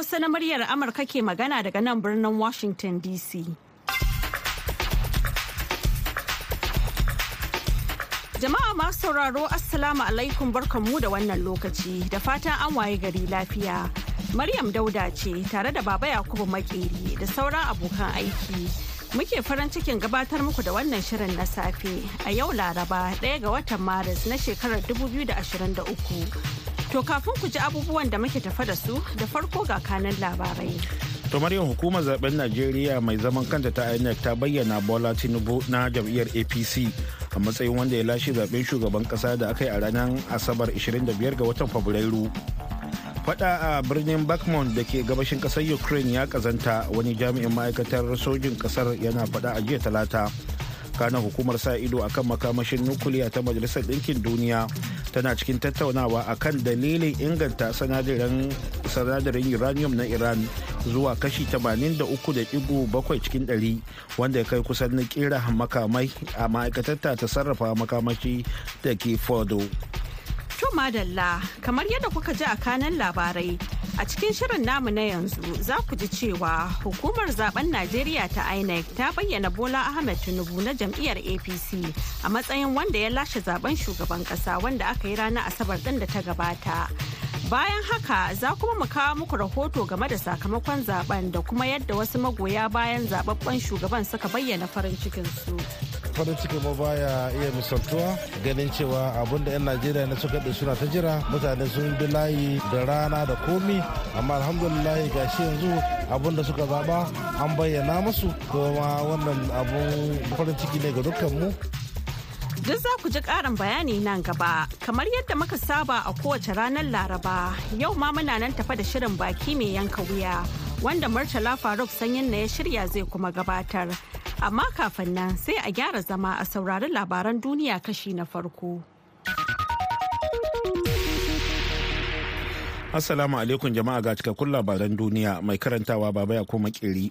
Hausa na muryar Amurka ke magana daga nan birnin Washington DC. Jama'a masu sauraro Assalamu alaikum barkanmu da wannan lokaci da fatan an waye gari lafiya. Maryam Dauda ce tare da Baba Yakubu Makeri da sauran abokan aiki. Muke farin cikin gabatar muku da wannan shirin na safe a yau Laraba ɗaya ga watan Maris na shekarar 2023. To kafin ku ji abubuwan da muke tafa da su da farko ga kanan labarai. To Maryam hukumar zaɓen Najeriya mai zaman kanta ta INEC ta bayyana Bola Tinubu na jam'iyyar APC a matsayin wanda ya lashe zaɓen shugaban kasa da aka yi a ranar Asabar 25 ga watan Fabrairu. Fada a birnin Bakhmut da ke gabashin ƙasar Ukraine ya kazanta wani jami'in ma'aikatar sojin ƙasar yana fada a jiya talata. Kana hukumar sa ido akan makamashin nukuliya ta majalisar ɗinkin duniya tana cikin tattaunawa akan dalilin inganta sanadarin uranium na iran zuwa kashi 83.7 cikin 100 wanda ya kai kusan na kera makamai a ma'aikatar ta sarrafa makamashi da ke fodo. To madalla kamar yadda kuka ji a kanan labarai a cikin shirin namu na yanzu za ku ji cewa hukumar zaɓen Najeriya ta INEC ta bayyana Bola Ahmed Tinubu na jam'iyyar APC a matsayin wanda ya lashe zaɓen shugaban kasa wanda aka yi ranar Asabar din da ta gabata. Bayan haka za kuma mu kawo muku rahoto game da sakamakon zaɓen da kuma yadda wasu magoya bayan zababben shugaban suka bayyana farin cikinsu. farin ciki ma baya iya misaltuwa ganin cewa abin da 'yan najeriya na suka da suna ta jira mutane sun bi layi da rana da komi amma alhamdulillah gashi yanzu abin da suka zaba an bayyana musu kuma wannan abun farin ciki ne ga dukkan mu Duk za ku ji ƙarin bayani nan gaba, kamar yadda muka saba a kowace ranar Laraba, yau ma muna nan tafa da shirin baki mai yanka wuya, wanda Murtala Faruk sanyin na ya shirya zai kuma gabatar. Amma kafin nan sai a gyara zama a saurari labaran duniya kashi na farko. Assalamu alaikum jama'a ga cikakkun labaran duniya mai karantawa baba ya koma kiri.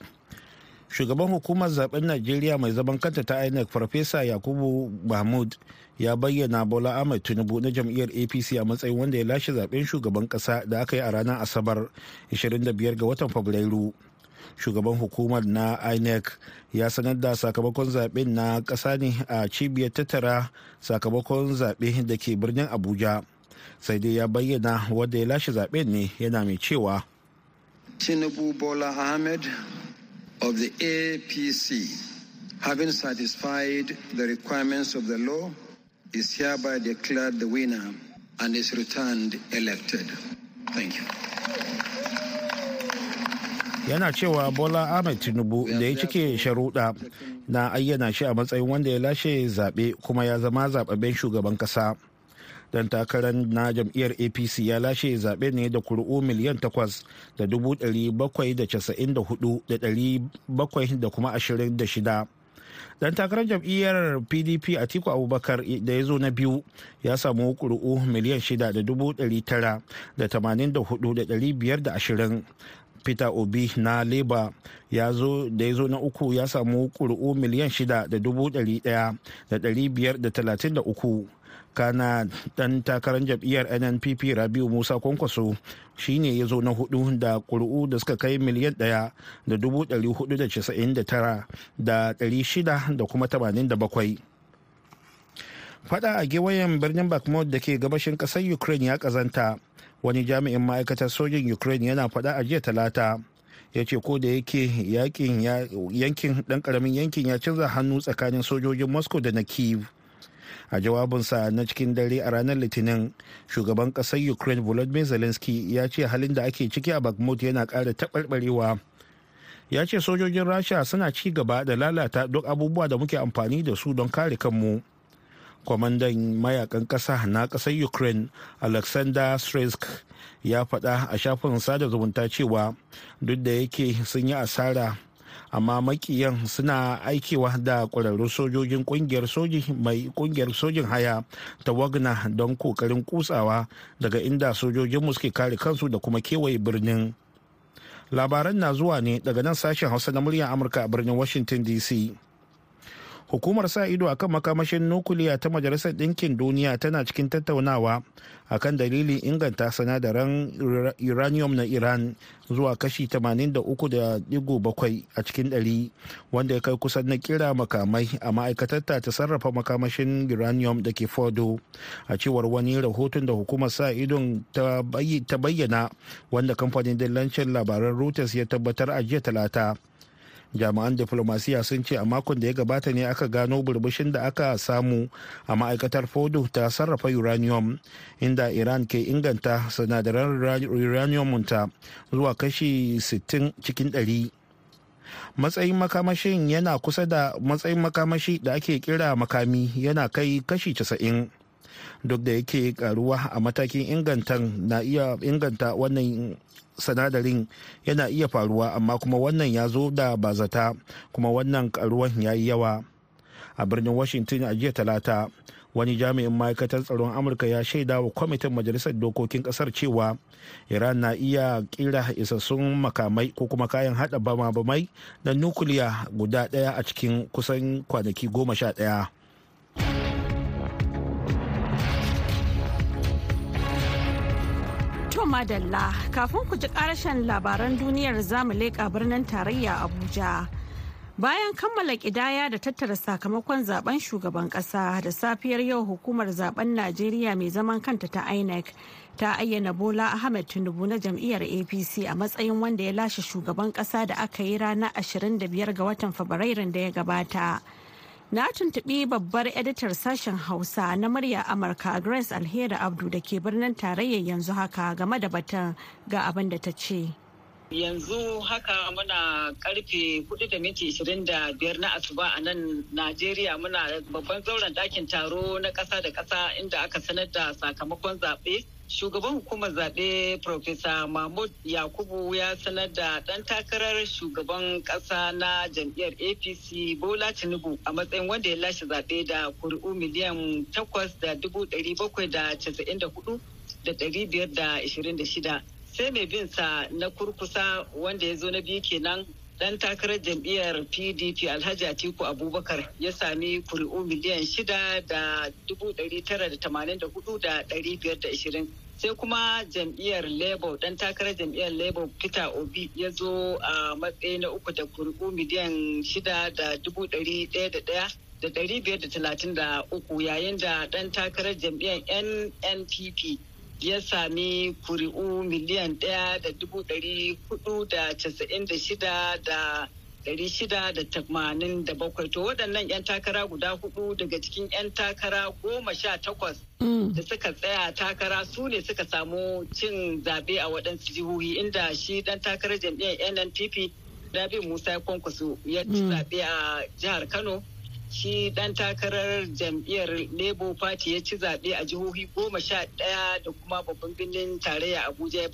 Shugaban hukumar zaɓen Najeriya mai zaman kanta ta INEC Farfesa Yakubu Mahmud ya bayyana Bola Ahmed Tinubu na jam'iyyar APC a matsayin wanda ya lashe zaɓen shugaban kasa da aka yi a ranar Asabar 25 ga watan Fabrairu. shugaban hukumar na inec ya sanar da sakamakon zaɓen na ƙasa ne a cibiyar tattara sakamakon zaɓe da ke birnin abuja sai dai ya bayyana wanda ya lashe zaɓen ne yana mai cewa tinubu bola ahmed of the apc having satisfied the requirements of the law is hereby declared the winner and is returned elected. Thank you. Yana cewa bola ahmed tinubu da ya cike sharuɗa na ayyana shi a matsayin wanda ya lashe zaɓe kuma ya zama zaɓaɓɓen shugaban ƙasa dan takarar na jam'iyyar apc ya lashe zaɓe ne da kuri'u miliyan takwas da dubu ɗari bakwai da casa'in da huɗu da ɗari bakwai da kuma ashirin da shida. Dan takarar jam'iyyar pdp a tiku abubakar da ya zo na biyu ya samu kuri'u miliyan shida da dubu ɗari tara da tamanin da huɗu da ɗari biyar da ashirin. Peter obi na labour ya zo da ya zo na uku ya samu ƙuri'u miliyan shida da dubu ɗari ɗaya da ɗari biyar da talatin da uku. Kana ɗan takarar jam'iyyar nnpp rabiu musa kwankwaso shine ya zo na huɗu da ƙuri'u da suka kai miliyan ɗaya da dubu ɗari huɗu da casa'in da tara da ɗari shida da kuma tamanin da bakwai. Fada a gewayen birnin bakhmut da ke gabashin ƙasar ukraine ya ƙazanta. Wani jami'in ma'aikatar sojin ukraine yana faɗa a jiya talata. Ya ce ko da yake yankin ɗan ƙaramin yankin ya canza hannu tsakanin sojojin moscow da na kiev a jawabinsa na cikin dare a ranar litinin shugaban ƙasar ukraine volodymyr zelensky ya ce halin da ake ciki a bakhmut yana ƙara taɓarɓarewa. Ya ce sojojin rasha suna ci gaba da lalata duk abubuwa da muke amfani da su don kare kanmu. Kwamandan mayaƙan ƙasa na ƙasar ukraine alexander stresk ya faɗa a shafin sada zumunta cewa duk da yake sun yi asara amma makiyan suna aikewa da ƙwararrun sojojin ƙungiyar soji mai ƙungiyar sojin haya ta wagner don ƙoƙarin kutsawa daga inda sojojinmu suke kare kansu da kuma kewaye birnin. Labaran na zuwa ne daga nan sashen hausa na muryar amurka a birnin washington dc hukumar sa ido akan makamashin nukuliya ta majalisar ɗinkin duniya tana cikin tattaunawa akan dalilin inganta sinadaran uranium na iran zuwa kashi 83.7 a cikin ɗari wanda ya kai kusan na kira makamai a ma'aikatarta ta sarrafa makamashin uranium da ke fodo a cewar wani rahoton da hukumar sa idon ta bayyana wanda kamfanin dillancin labaran reuters ya tabbatar a jiya talata jami'an diflomasiya sun ce a makon da ya gabata ne aka gano burbushin da aka samu a ma'aikatar fodo ta sarrafa uranium inda iran ke inganta sinadaran uranium ta zuwa kashi 60 cikin 100 matsayin makamashin yana kusa da matsayin makamashi da ake kira makami yana kai kashi 90 duk da yake karuwa a matakin inganta wannan sanadarin yana iya faruwa amma kuma wannan ya zo da bazata kuma wannan karuwan ya yi yawa. A birnin washington a jiya talata wani jami'in ma'aikatar tsaron amurka ya shaida wa kwamitin majalisar dokokin ƙasar cewa iran na iya kira isassun makamai ko kuma kayan hada bama-bamai na nukuliya guda ɗaya a cikin kusan kwanaki goma sha ɗaya madalla kafin ku ji karashen labaran duniyar za mu leƙa birnin tarayya Abuja. Bayan kammala ƙidaya da tattara sakamakon zaɓen shugaban ƙasa da safiyar yau hukumar zaɓen Najeriya mai zaman kanta ta INEC ta ayyana Bola Ahmed Tinubu na jam'iyyar APC a matsayin wanda ya lashe shugaban ƙasa da aka yi ranar 25 ga watan Fabrairun da ya gabata. Na tuntuɓi babbar editar sashen Hausa na murya Amurka Grace Alheri Abdu da ke birnin tarayyar yanzu haka game da batun ga abin da ta ce. yanzu haka muna ƙarfe 4 da minti 25 na asuba a nan najeriya muna babban zauren ɗakin taro na ƙasa da ƙasa inda aka sanar da sakamakon zaɓe shugaban hukumar zaɓe Profesa mahmud yakubu ya sanar da ɗan takarar shugaban ƙasa na jam'iyyar apc bola tinubu a matsayin wanda ya lashe zaɓe da kuri'u miliyan 8 da 794 da 526 sai mai bin sa na kurkusa wanda ya zo na biyu kenan dan takarar jam'iyyar pdp alhaji atiku abubakar ya sami kuri'u miliyan shida da dubu ɗari tara da tamanin da huɗu da ɗari biyar da ishirin sai kuma jam'iyyar labour dan takarar jam'iyyar labour peter obi ya zo a matsayi na uku da kuri'u miliyan shida da dubu ɗari ɗaya da ɗaya da ɗari biyar da talatin da uku yayin da dan takarar jam'iyyar nnpp ya sami kuri'u miliyan ɗaya da dubu ɗari huɗu da casa'in da shida da ɗari shida da tamanin da bakwai. To waɗannan 'yan takara guda huɗu daga cikin 'yan takara goma sha takwas da suka tsaya takara su ne suka samu cin zaɓe a waɗansu jihohi inda shi ɗan takarar jam'iyyar nnpp rabi musa kwankwaso ya ci zaɓe a jihar kano. Shi dan takarar jam'iyyar labour party ya ci zaɓe a jihohi goma sha ɗaya da kuma babban birnin tarayya abuja ya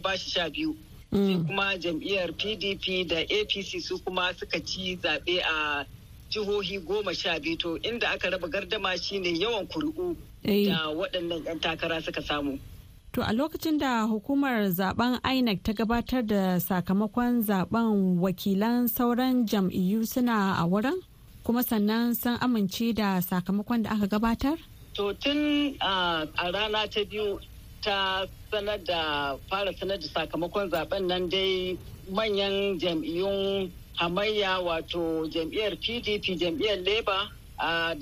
ba shi sha biyu. Sai kuma jam'iyyar pdp da apc su kuma suka ci zaɓe a jihohi goma sha biyu. To inda aka raba gardama shine yawan kuri'u da waɗannan 'yan takara suka samu. To a lokacin da hukumar zaɓen INEC ta gabatar da sakamakon zaɓen wakilan sauran jam'iyyu suna a wurin? Kuma sannan sun amince da sakamakon da aka gabatar? To tun a rana ta biyu ta sanar da fara sanar da sakamakon zaɓen nan dai manyan jam'iyyun hamayya wato jam'iyyar pdp jam'iyyar labour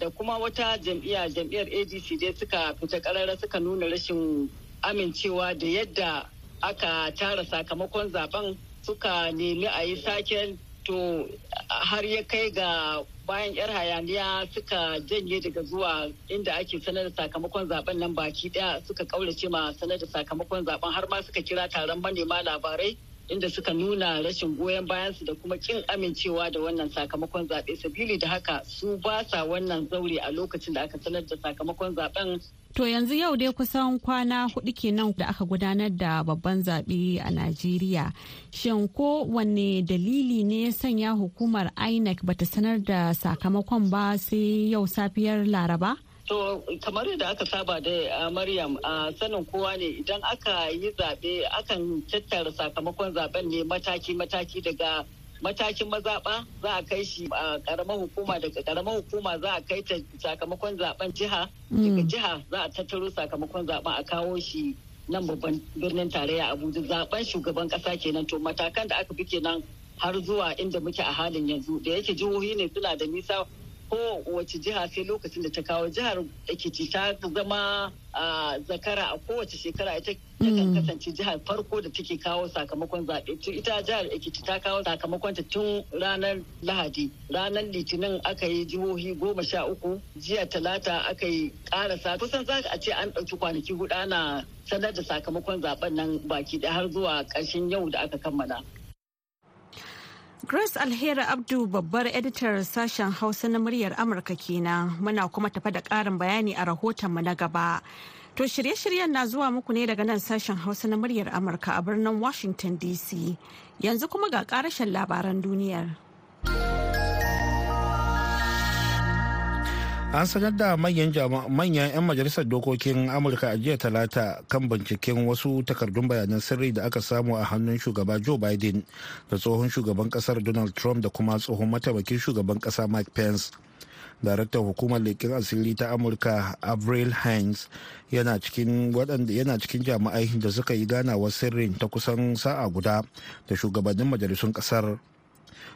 da kuma wata jam'iyya jam'iyyar adc dai suka fita karara suka nuna rashin amincewa da yadda aka tara sakamakon zaɓen suka nemi a yi saken to har ya kai ga bayan yar hayaniya suka janye daga zuwa inda ake sanar da sakamakon zaɓen nan baki ɗaya suka kaurace ma sanar da sakamakon zaɓen har ma suka kira taron manema labarai inda suka nuna rashin goyon bayansu da kuma kin amincewa da wannan sakamakon zaɓe. Sabili da haka su ba sa wannan zaure a lokacin da aka sanar da sakamakon zaɓen To yanzu yau dai kusan kwana huɗu kenan da aka gudanar da babban zaɓe a Najeriya. Shin ko wanne dalili ne ya sanya hukumar INEC bata sanar da sakamakon ba sai yau safiyar Laraba? To kamar yadda aka saba da Maryam a sanin kowa ne idan aka yi zaɓe akan tattara sakamakon zaɓen ne mataki-mataki daga matakin mazaɓa za a kai shi a ƙaramar hukuma daga ƙaramar hukuma za a kai ta sakamakon zaɓen jiha. Daga jiha za a tattaro sakamakon zaɓen a kawo shi nan babban birnin tarayya abuja. Zaben shugaban ƙasa kenan. To matakan da aka bi kenan har zuwa inda muke a halin yanzu. Da yake jihohi ne suna da nisa ko wace jiha sai lokacin da ta kawo jihar ekiti ta zama zakara a kowace shekara. Ita kan kasance jihar farko da take kawo sakamakon zaɓe. Ita jihar ekiti ta kawo sakamakon ta tun ranar lahadi. Ranar litinin aka yi jihohi goma sha uku. Jiya talata aka yi karasa kusan za a ce an ɗauki kwanaki huɗu ana sanar da sakamakon zaɓen nan baki ɗaya har zuwa ƙarshen yau da aka kammala. Grace Alheri Abdu babbar editar sashen Hausa na muryar Amurka kenan muna kuma tafa da ƙarin bayani a rahotonmu na gaba. To shirye-shiryen na zuwa muku ne daga nan sashen Hausa na muryar Amurka a birnin Washington DC. Yanzu kuma ga ƙarashen labaran duniyar. An sanar da manyan 'yan majalisar dokokin amurka a jiya talata kan binciken wasu takardun bayanan sirri da aka samu a hannun shugaba joe biden da tsohon shugaban ƙasar donald trump da kuma tsohon mataimakin shugaban kasa mike pence. Daraktan hukumar leƙen asiri ta amurka avril hines yana cikin yana cikin jami'ai da suka yi ganawar sirrin ta kusan sa'a guda da shugabannin majalisun ƙasar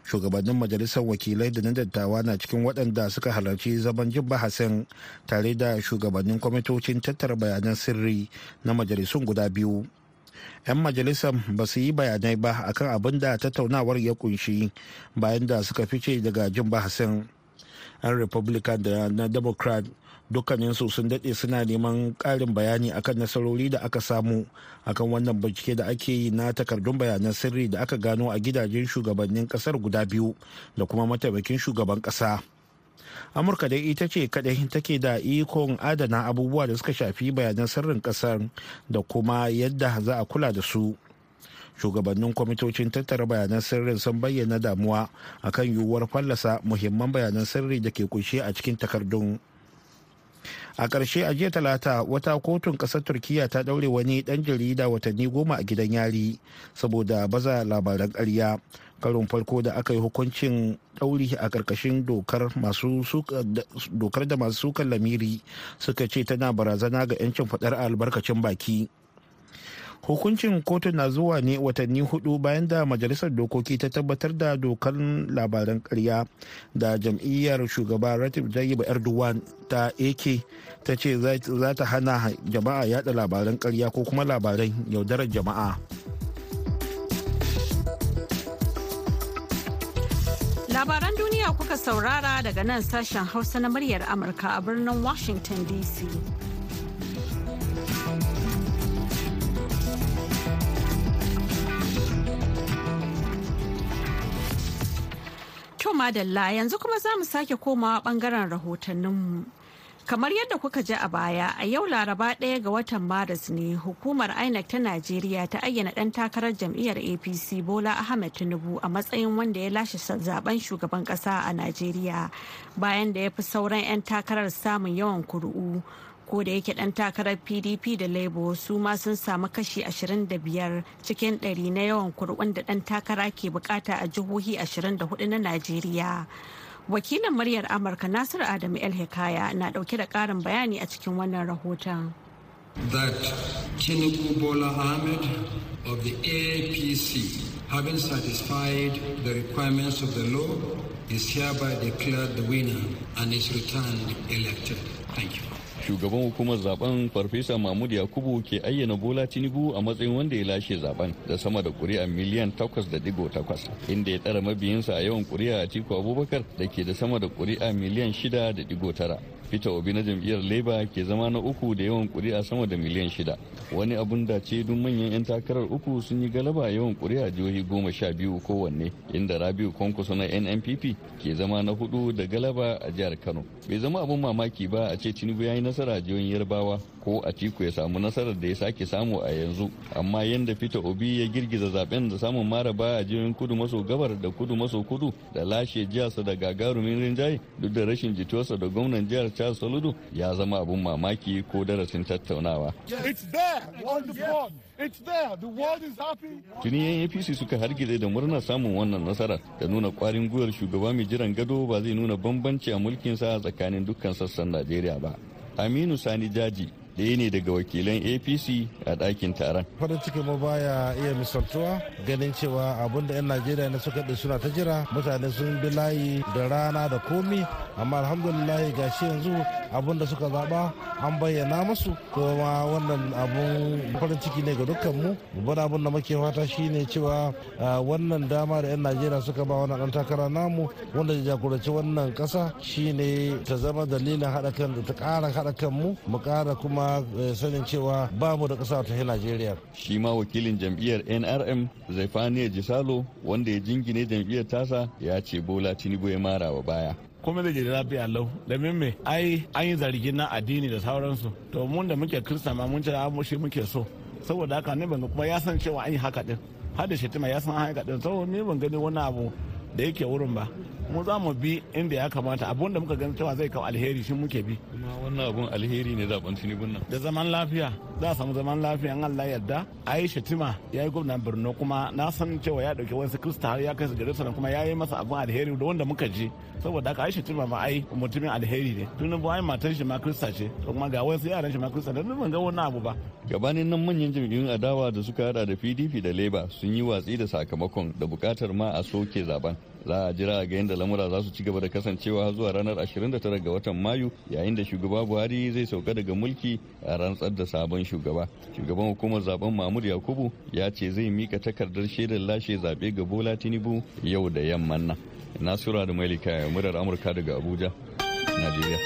shugabannin majalisar wakilai da na dattawa na cikin waɗanda suka halarci zaman jin bahasin tare da shugabannin kwamitocin tattara bayanan sirri na majalisun guda biyu. 'yan majalisar ba su yi bayanai ba akan abin da tattaunawar ya ƙunshi bayan da suka fice daga jin bahasin 'yan republican da na democrat dukkaninsu sun daɗe suna neman ƙarin bayani akan nasarori da aka samu akan wannan bincike da ake yi na takardun bayanan sirri da aka gano a gidajen shugabannin ƙasar guda biyu da kuma mataimakin shugaban ƙasa. Amurka dai ita ce kadai take da ikon adana abubuwa da suka shafi bayanan sirrin ƙasar da kuma yadda za a kula da su. Shugabannin kwamitocin tattara bayanan sirrin sun bayyana damuwa akan yiwuwar fallasa muhimman bayanan sirri da ke kunshe a cikin takardun. A ƙarshe a jiya talata wata kotun ƙasar turkiya ta ɗaure wani ɗan jarida watanni goma a gidan yari saboda baza labaran ƙarya. Karin farko da aka yi hukuncin ɗauri a ƙarƙashin dokar da masu sukan lamiri suka ce tana barazana ga 'yancin faɗar albarkacin baki. Hukuncin kotu na zuwa ne watanni huɗu bayan da majalisar dokoki ta tabbatar da dokar labaran karya da jam'iyyar shugaba ratib tayyip erdogan ta ak ta ce za ta hana jama'a yada labaran karya ko kuma labaran yaudarar jama'a labaran duniya kuka saurara daga nan sashen hausa na muryar amurka a birnin washington dc madalla yanzu kuma za mu sake komawa ɓangaren rahotanninmu. Kamar yadda kuka ji a baya a yau laraba ɗaya ga watan Maris ne hukumar INEC ta Najeriya ta ayyana ɗan takarar jam'iyyar APC Bola Ahmed Tinubu a matsayin wanda ya lashe zaɓen shugaban ƙasa a Najeriya bayan da ya fi sauran 'yan takarar samun yawan kuri'u. ko da yake dan takarar pdp da labour su ma sun samu kashi 25 cikin 100 na yawan kur'un da dan takara ke buƙata a jihohi 24 na najeriya wakilin muryar amurka nasiru adamu el hikaya na ɗauke da karin bayani a cikin wannan rahoton. That tinubu bola ahmed of the apc having satisfied the requirements of the law is hereby declared the winner and is returned elected. Thank you. Shugaban hukumar zaɓen farfesa mahmud yakubu ke ayyana bola tinubu a matsayin wanda ya lashe zaɓen da sama da kuri'a miliyan 8.8 inda ya tsara mabiyinsa a yawan kuri'a a tiku abubakar da ke da sama da kuri'a miliyan 6.9 Peter Obi na jam'iyyar Labour ke zama na uku da yawan kuri'a sama da miliyan shida. Wani abun da ce duk manyan 'yan takarar uku sun yi galaba a yawan kuri'a jihohi goma sha biyu kowanne inda Rabiu Kwankwaso na NNPP ke zama na huɗu da galaba a jihar Kano. Bai zama abun mamaki ba a ce Tinubu ya yi nasara a jihohin Yarbawa ko Atiku ya samu nasarar da ya sake samu a yanzu amma yadda Peter Obi ya girgiza zaɓen da samun maraba a jihohin kudu maso gabar da kudu maso kudu da lashe jiharsa da gagarumin rinjaye duk da rashin jituwarsa da gwamnan jihar Charles Soludo ya zama abun mamaki ko darasin tattaunawa. Tuni yan APC suka hargitse da murnar samun wannan nasarar da nuna kwarin gwiwar shugaba mai jiran gado ba zai nuna bambanci a mulkinsa tsakanin dukkan sassan Najeriya ba. Aminu Sani Jaji ɗaya ne daga wakilan apc a ɗakin taron. Farin ciki mu baya iya misaltuwa ganin cewa abun da 'yan najeriya na suka ɗi suna ta jira mutane sun bi layi da rana da komi amma alhamdulillah ga shi yanzu abun da suka zaɓa an bayyana musu kuma wannan abun farin ciki ne ga dukkan mu. Babban abun da muke fata shine cewa wannan dama da 'yan najeriya suka ba wannan ɗan takara namu wanda ya jagoranci wannan ƙasa shine ta zama dalilin haɗa kan ta ƙara haɗa kan mu mu ƙara kuma sanin cewa ba mu da ƙasa ta Najeriya. Shi ma wakilin jam'iyyar NRM Zaifaniya Jisalo wanda ya jingine jam'iyyar tasa ya ce Bola Tinubu ya mara wa baya. kuma da jiri lafiya lau domin me ai an yi zargin na addini da sauransu. To mun da muke kirista ma mun ce shi muke so. Saboda haka ne ban kuma ya san cewa an yi haka din. Har da shetima ya san an haka din. Saboda ni ban gani wani abu da yake wurin ba. Mu za mu bi inda ya kamata. Abun da muka gani cewa zai kawo alheri shi muke bi. Kuma wannan abun alheri ne zaɓen tinubun nan. Da zaman lafiya za a samu zaman lafiya in Allah yarda. Aisha Tima ya yi gwamnan Borno kuma na san cewa ya ɗauki wasu krista har ya kai su Jerusalem kuma ya yi masa abun alheri da wanda muka je saboda haka Aisha Tima ma ai mutumin alheri ne. Tunubu ai matar shi ma krista ce. Kuma ga wasu yaran shi ma krista da ban ga wannan abu ba. Gabanin nan manyan jam'iyyun adawa da suka hada da PDP da Labour sun yi watsi da sakamakon da buƙatar ma a soke zaɓen za a jira ga yadda lamura za su ci gaba da kasancewa zuwa ranar 29 ga watan mayu yayin da shugaba buhari zai sauka daga mulki a rantsar da sabon shugaba. Shugaban hukumar zaɓen mahmud yakubu ya ce zai mika takardar shaidar lashe zaɓe ga bola tinubu yau da yamman nan. Nasura da mailika murar amurka daga abuja najeriya.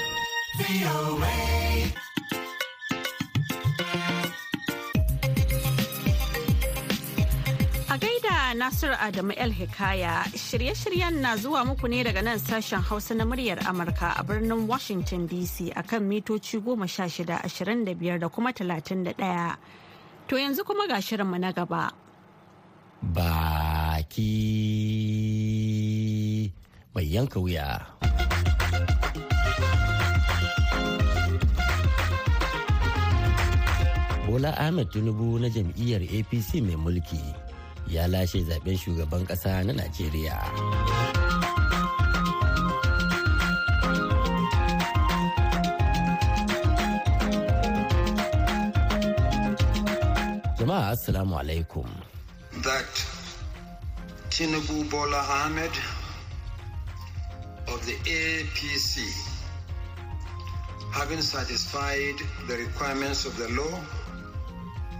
Nasiru Adamu El Hikaya shirye-shiryen na zuwa muku ne daga nan sashen Hausa na muryar Amurka a birnin Washington DC akan mitoci goma sha shida ashirin da da kuma talatin da ɗaya. To yanzu kuma ga shirinmu na gaba. Baki mai yanka wuya. Bola Ahmed Tinubu na jam'iyyar APC mai mulki. Ya lashe zaben shugaban kasa na Najeriya. Jama'a Assalamu alaikum. That Tinubu Bola Ahmed of the APC having satisfied the requirements of the law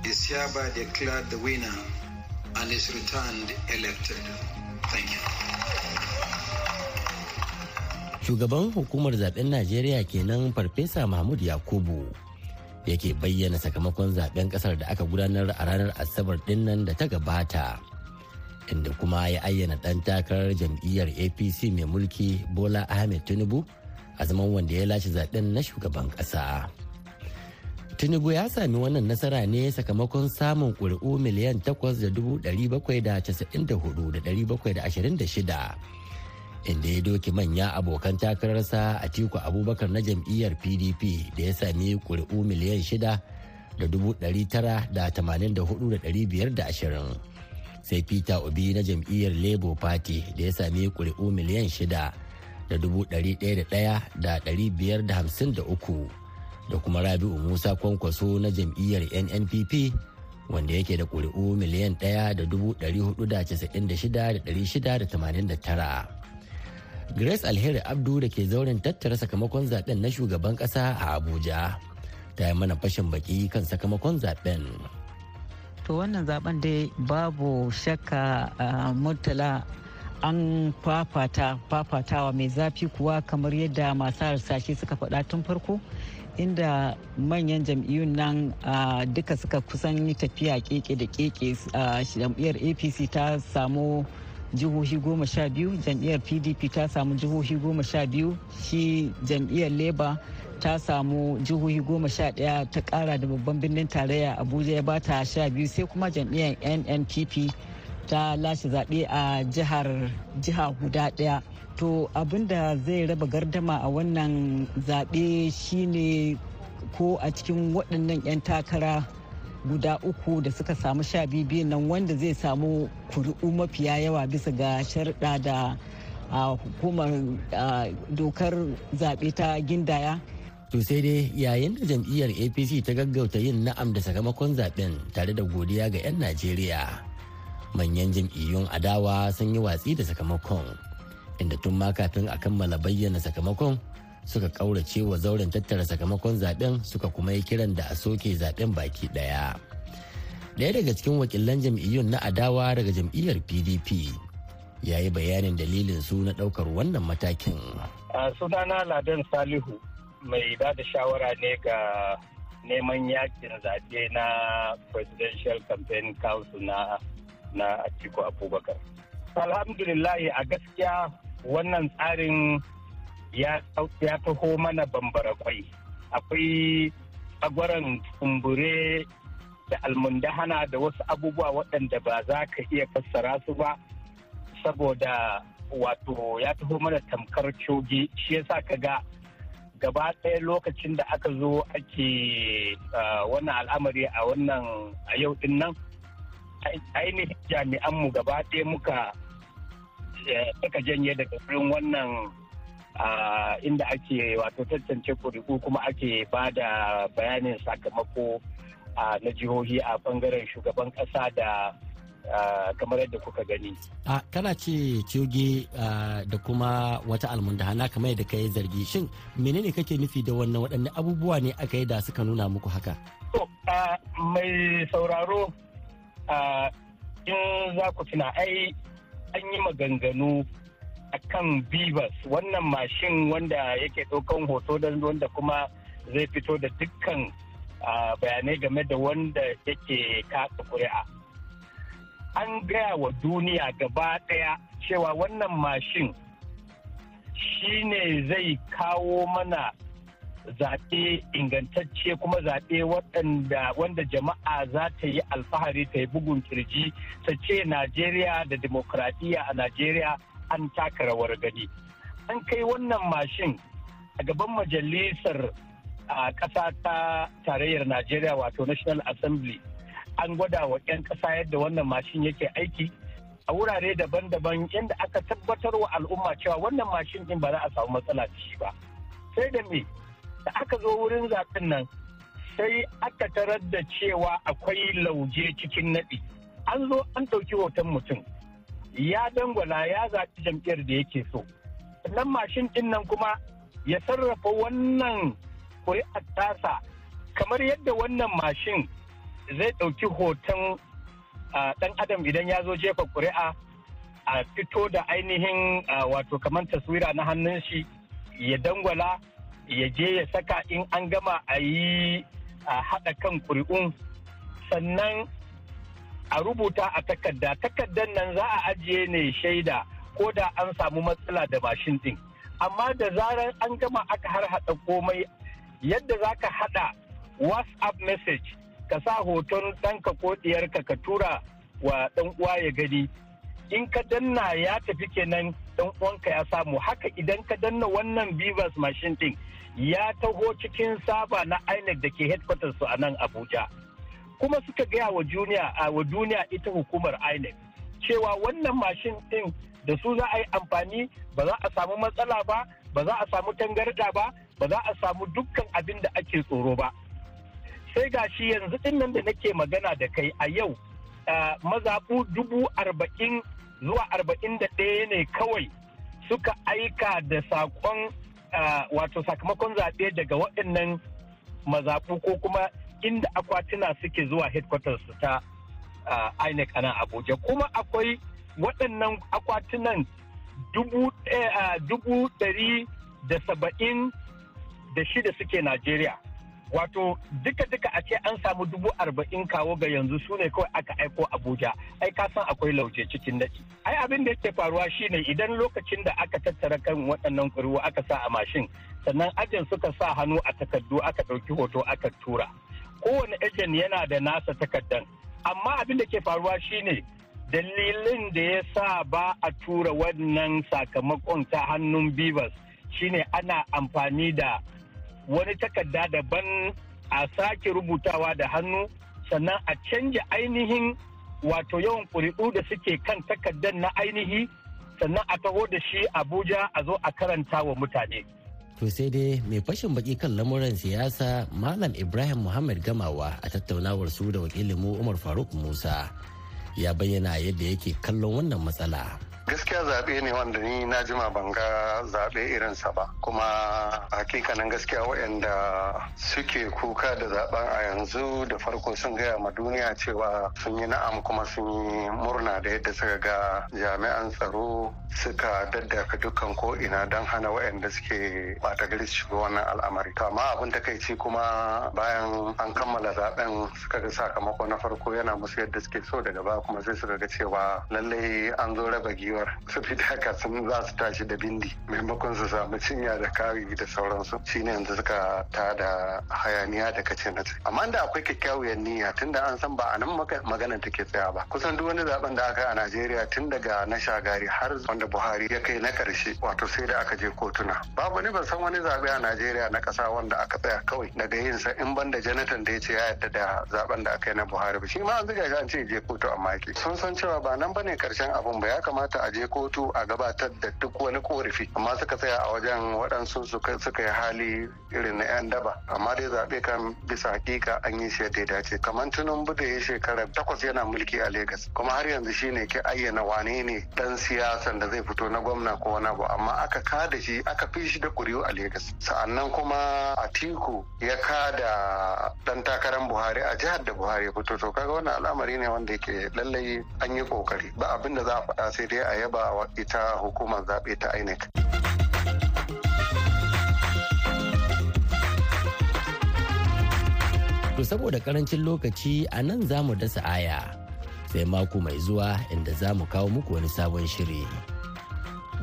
is hereby declared the winner and is returned elected. Thank you. Shugaban hukumar zaɓen Najeriya kenan Farfesa Mahmud Yakubu yake bayyana sakamakon zaɓen ƙasar da aka gudanar a ranar Asabar ɗin nan da ta gabata. Inda kuma ya ayyana ɗan takarar jam'iyyar APC mai mulki Bola Ahmed Tinubu a zaman wanda ya lashe zaɓen na shugaban ƙasa. Tinubu ya sami wannan nasara ne sakamakon samun ƙuri'u miliyan 8,794,726 inda ya doki manya abokan takararsa a tiku abubakar na jam'iyyar pdp da ya sami ƙuri'u miliyan 6,984,520 sai peter obi na jam'iyyar labour party da ya sami ƙuri'u miliyan 6,101,553 da kuma rabi'u musa kwankwaso na jam'iyyar nnpp wanda yake da ƙuri'u miliyan ɗaya da dubu ɗari huɗu da casa'in da shida da ɗari shida da tamanin da tara. Grace alheri abdu da ke zauren tattara sakamakon zaɓen na shugaban ƙasa a abuja ta yi mana fashin baki kan sakamakon zaɓen to wannan zaɓen dai babu shakka murtala an fafata fafatawa mai zafi kuwa kamar yadda masu harsashe suka faɗa tun farko. Inda manyan jam'iyyun nan duka suka kusan yi tafiya keke da keke jam'iyyar apc ta samu jihohi goma sha biyu jam'iyyar pdp ta samu jihohi goma sha biyu shi jam'iyyar labour ta samu jihohi goma sha ɗaya ta kara da babban birnin tarayya abuja ya bata sha biyu sai kuma jam'iyyar nnpp ta lashe zaɓe a jihar jiha guda ɗaya. To abin da zai raba gardama a wannan zaɓe shine ko a cikin waɗannan 'yan takara guda uku da suka samu sha biyu nan wanda zai samu kuri'u mafiya yawa bisa ga sharɗa da hukumar dokar zaɓe ta gindaya To sai dai yayin da jam'iyyar APC ta gaggauta yin na'am da sakamakon zaɓen tare da godiya ga 'yan Najeriya. Manyan jam'iyyun adawa sun yi watsi da sakamakon, inda tun ma kafin a kammala bayyana sakamakon suka kaurace wa zauren tattara sakamakon zaɓen suka kuma yi kiran da a soke zaɓen baki ɗaya. Daya daga cikin wakilan jam'iyyun na adawa daga jam'iyyar PDP ya yi bayanin dalilin su na ɗaukar wannan matakin. sunana Ladan Salihu mai ba da shawara ne ga neman yaƙin zaɓe na presidential campaign council na na Atiku Abubakar. Alhamdulillahi a gaskiya wannan tsarin ya taho mana bambara kwai. Akwai tsagwaron kumbure da almundahana da wasu abubuwa waɗanda ba za ka iya fassara su ba saboda wato ya taho mana tamkar coge shi yasa ka ga gaba ɗaya lokacin da aka zo ake wannan al'amari a wannan a yau ɗin nan ainihin jami'anmu gaba ɗaya muka suka janye daga wurin wannan inda ake wato tantance kuri'u kuma ake ba da bayanin sakamako na jihohi a ɓangaren shugaban ƙasa da kamar yadda kuka gani. A kana ce coge da kuma wata almundahana kamar yadda ka yi zargi shin menene kake nufi da wannan waɗanne abubuwa ne aka yi da suka nuna muku haka? To, mai sauraro in za ku tuna ai an yi maganganu a kan Bivas wannan mashin wanda yake ɗaukan hoto don wanda kuma zai fito da dukkan bayanai game da wanda yake kaɗa ƙuri'a. an gaya wa duniya gaba ɗaya cewa wannan mashin shi ne zai kawo mana zaɓe ingantacce kuma zaɓe wanda jama'a za ta yi alfahari ta yi bugun ƙirji ta ce najeriya da demokradiyya a najeriya an taka rawar gani. An kai wannan mashin a gaban majalisar a ƙasa ta tarayyar najeriya wato national assembly. An gwada wa 'yan ƙasa yadda wannan mashin yake aiki. A wurare daban-daban yadda aka tabbatar wa al'umma cewa wannan mashin din ba za a samu matsala da shi ba. Sai da me? Da aka zo wurin zaɓen nan sai aka tarar da cewa akwai lauje cikin naɗi. An zo an ɗauki hoton mutum ya dangwala ya zaɓi jam'iyyar da yake so. Sannan mashin ɗin nan kuma ya sarrafa wannan ƙuri'ar tasa kamar yadda wannan mashin zai ɗauki hoton ɗan adam idan ya zo jefa ƙuri'a a fito da ainihin wato kamar taswira na hannun shi ya dangwala ya je ya saka in an gama a yi haɗa kan ƙuri'un. Sannan a rubuta a takarda. Takardar nan za a ajiye ne shaida ko da an samu matsala da mashin ɗin. Amma da zarar an gama aka har haɗa komai yadda za ka haɗa whatsapp message ka sa hoton ɗanka ko ɗiyarka ka tura wa ɗan uwa ya gani in ka danna ya tafi kenan ɗan uwanka ya samu. Haka idan ka danna wannan bivas machine ɗin ya taho cikin saba na inec da ke headquarters su a nan abuja. Kuma suka gaya wa duniya a wa duniya ita hukumar inec cewa wannan mashin ɗin da su za a yi amfani ba za a samu matsala ba ba za a samu tangarda ba ba za a samu dukkan abin da ake tsoro ba. Sai ga shi yanzu ɗin nan da nake magana da kai a yau mazaɓu dubu arba'in zuwa arba'in da ɗaya ne kawai suka aika da saƙon wato sakamakon zaɓe daga waɗannan mazaɓu ko kuma inda akwatuna suke zuwa headquarters ta INEC a nan Abuja kuma akwai waɗannan akwatunan dubu ɗari da saba'in da shida suke Najeriya. Wato duka duka a ce an samu dubu arba'in kawo ga yanzu su ne kawai aka aiko abuja. Ai ka san akwai lauje cikin daɗi ai abin da yake faruwa shine idan lokacin da aka tattara kan waɗannan ƙuri'u aka sa a mashin sannan ajin suka sa hannu a takardu aka ɗauki hoto aka tura. Kowane ejen yana da nasa takardan. Amma abin da ke faruwa shine dalilin da ya sa ba a tura wannan sakamakon ta hannun bivas shine ana amfani da wani takarda daban a sake rubutawa da hannu sannan a canja ainihin wato yawan ƙuri'u da suke kan takardar na ainihi sannan a taho da shi abuja a zo a karanta wa mutane To sai dai mai fashin baki kan lamuran siyasa Malam Ibrahim Muhammad Gamawa a tattaunawar su da wakilinmu Umar Faruk Musa ya bayyana yadda yake kallon wannan matsala. Gaskiya zaɓe ne wanda ni na jima ban ga zaɓe irinsa ba. Kuma hakikanin gaskiya waɗanda suke kuka da zaɓen a yanzu da farko sun gaya ma duniya cewa sun yi na'am kuma sun yi murna da yadda suka ga jami'an tsaro suka daddaka dukkan ko ina don hana waɗanda suke bata gari su shiga wannan al'amari. To amma abin takaici kuma bayan an kammala zaɓen suka ga sakamako na farko yana musu yadda suke so daga baya kuma sai suka ga cewa lallai an zo raba giwa su fita haka sun za su tashi da bindi. Maimakon su samu cinya da kari da sauransu shine yanzu suka ta da hayaniya da kace na ce. Amma da akwai kyakkyawar niyya tunda an san ba a nan maganar take tsaya ba. Kusan duk wani zaɓen da aka yi a Najeriya tun daga na shagari har wanda Buhari ya kai na ƙarshe wato sai da aka je kotuna. Babu ne ban san wani zaɓe a Najeriya na kasa wanda aka tsaya kawai daga yin sa in banda Jonathan da ya ce ya yarda da zaɓen da aka yi na Buhari ba. Shi ma an zuga shi an ce je kotu amma yake sun san cewa ba nan ba ne ƙarshen abun ba. Ya kamata a je kotu a gabatar da duk wani korafi. Amma suka tsaya a wajen waɗansu suka yi hali irin na 'yan daba. Amma dai zaɓe kan bisa hakika an yi shi yadda ya dace. Kamar tinubu da ya shekara takwas yana mulki a Legas. Kuma har yanzu shine ke ayyana wane ne dan siyasan da zai fito na gwamna ko wani abu. Amma aka kada shi aka fi shi da kuri'u a Legas. Sa'annan kuma Atiku ya kada dan takarar Buhari a jihar da Buhari ya fito. To kaga wannan al'amari ne wanda yake lallai an yi ƙoƙari ba abin da za a faɗa sai dai a yaba wa ita hukumar zaɓe ta INEC. To saboda ƙarancin lokaci a nan za mu dasa aya sai mako mai zuwa inda za mu kawo muku wani sabon shiri.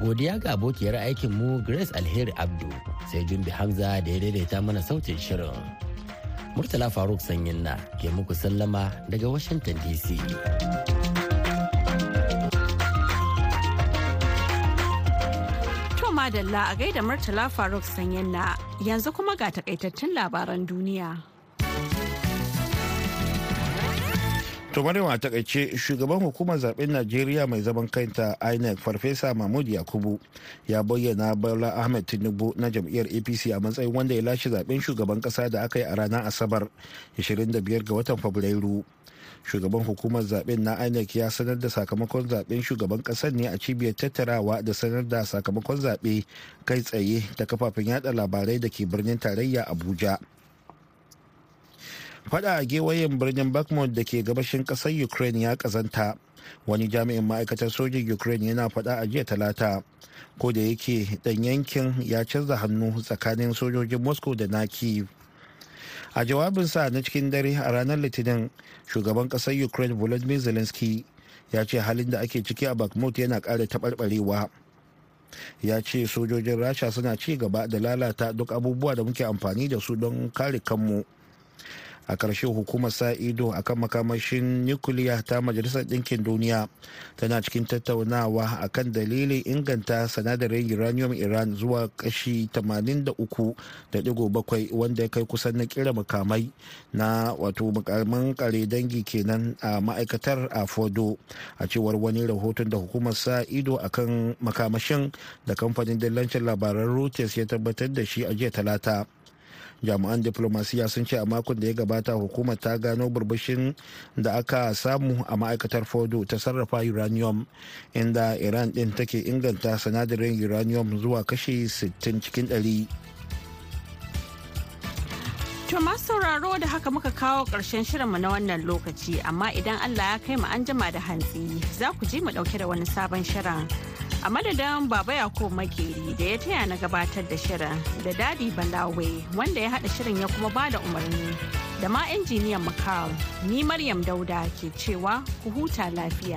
Godiya ga abokiyar aikinmu Grace Alheri Abdu sai Jumbi Hamza da ya daidaita mana sautin shirin. Murtala Faruk Sanyin na ke muku sallama daga Washington DC. Madalla a gaida Murtala Faruk Sanyin na yanzu kuma ga takaitattun labaran duniya. To a taƙaice shugaban hukumar zaɓen Najeriya mai zaman kanta INEC Farfesa Mahmud Yakubu ya bayyana Bola Ahmed Tinubu na jam'iyyar APC a matsayin wanda ya lashe zaɓen shugaban kasa da aka yi a ranar Asabar 25 ga watan Fabrairu. Shugaban hukumar zaɓen na inec ya sanar da sakamakon zaɓen shugaban ƙasar ne a cibiyar tattarawa da sanar da sakamakon zaɓe kai tsaye ta kafafen yada labarai da ke birnin tarayya abuja. Fada a gewayen birnin bakmut da ke gabashin ƙasar ukraine ya kazanta wani jami'in ma'aikatar sojin ukraine yana fada a jiya talata. Ko da yake dan yankin ya canza hannu tsakanin sojojin moscow da na kiev a jawabinsa na cikin dare a ranar litinin shugaban ƙasar ukraine volodymyr zelensky ya ce halin da ake ciki a bakhmut yana ƙara taɓarɓarewa. Ya ce sojojin rasha suna ci gaba da lalata duk abubuwa da muke amfani da su don kare kanmu. A ƙarshe hukumar sa ido akan makamashin nukiliya ta majalisar ɗinkin duniya tana cikin tattaunawa akan dalilin inganta sanadarin uranium iran zuwa kashi 83.7 wanda ya kai kusan na kira makamai na wato makaman kare dangi kenan a ma'aikatar a fodo a cewar wani rahoton da hukumar sa ido akan makamashin da kamfanin dillancin labaran reuters ya tabbatar da shi a jiya talata. Jami'an diplomasiya sun ce a makon da ya gabata hukumar ta gano burbushin da aka samu a ma'aikatar fodo ta sarrafa uranium inda iran din take inganta sinadarin uranium zuwa kashi 60 cikin 100 To masu sauraro da haka muka kawo ƙarshen shirinmu na wannan lokaci amma idan Allah ya kai mu an jima da hantsi za ku ji mu ɗauke da wani sabon shirin. A madadin Baba Yakubu Makeri da ya taya na gabatar da shirin da Dadi Balawe wanda ya haɗa shirin ya kuma ba da umarni da ma injiniyan Makal ni Maryam Dauda ke cewa ku huta lafiya.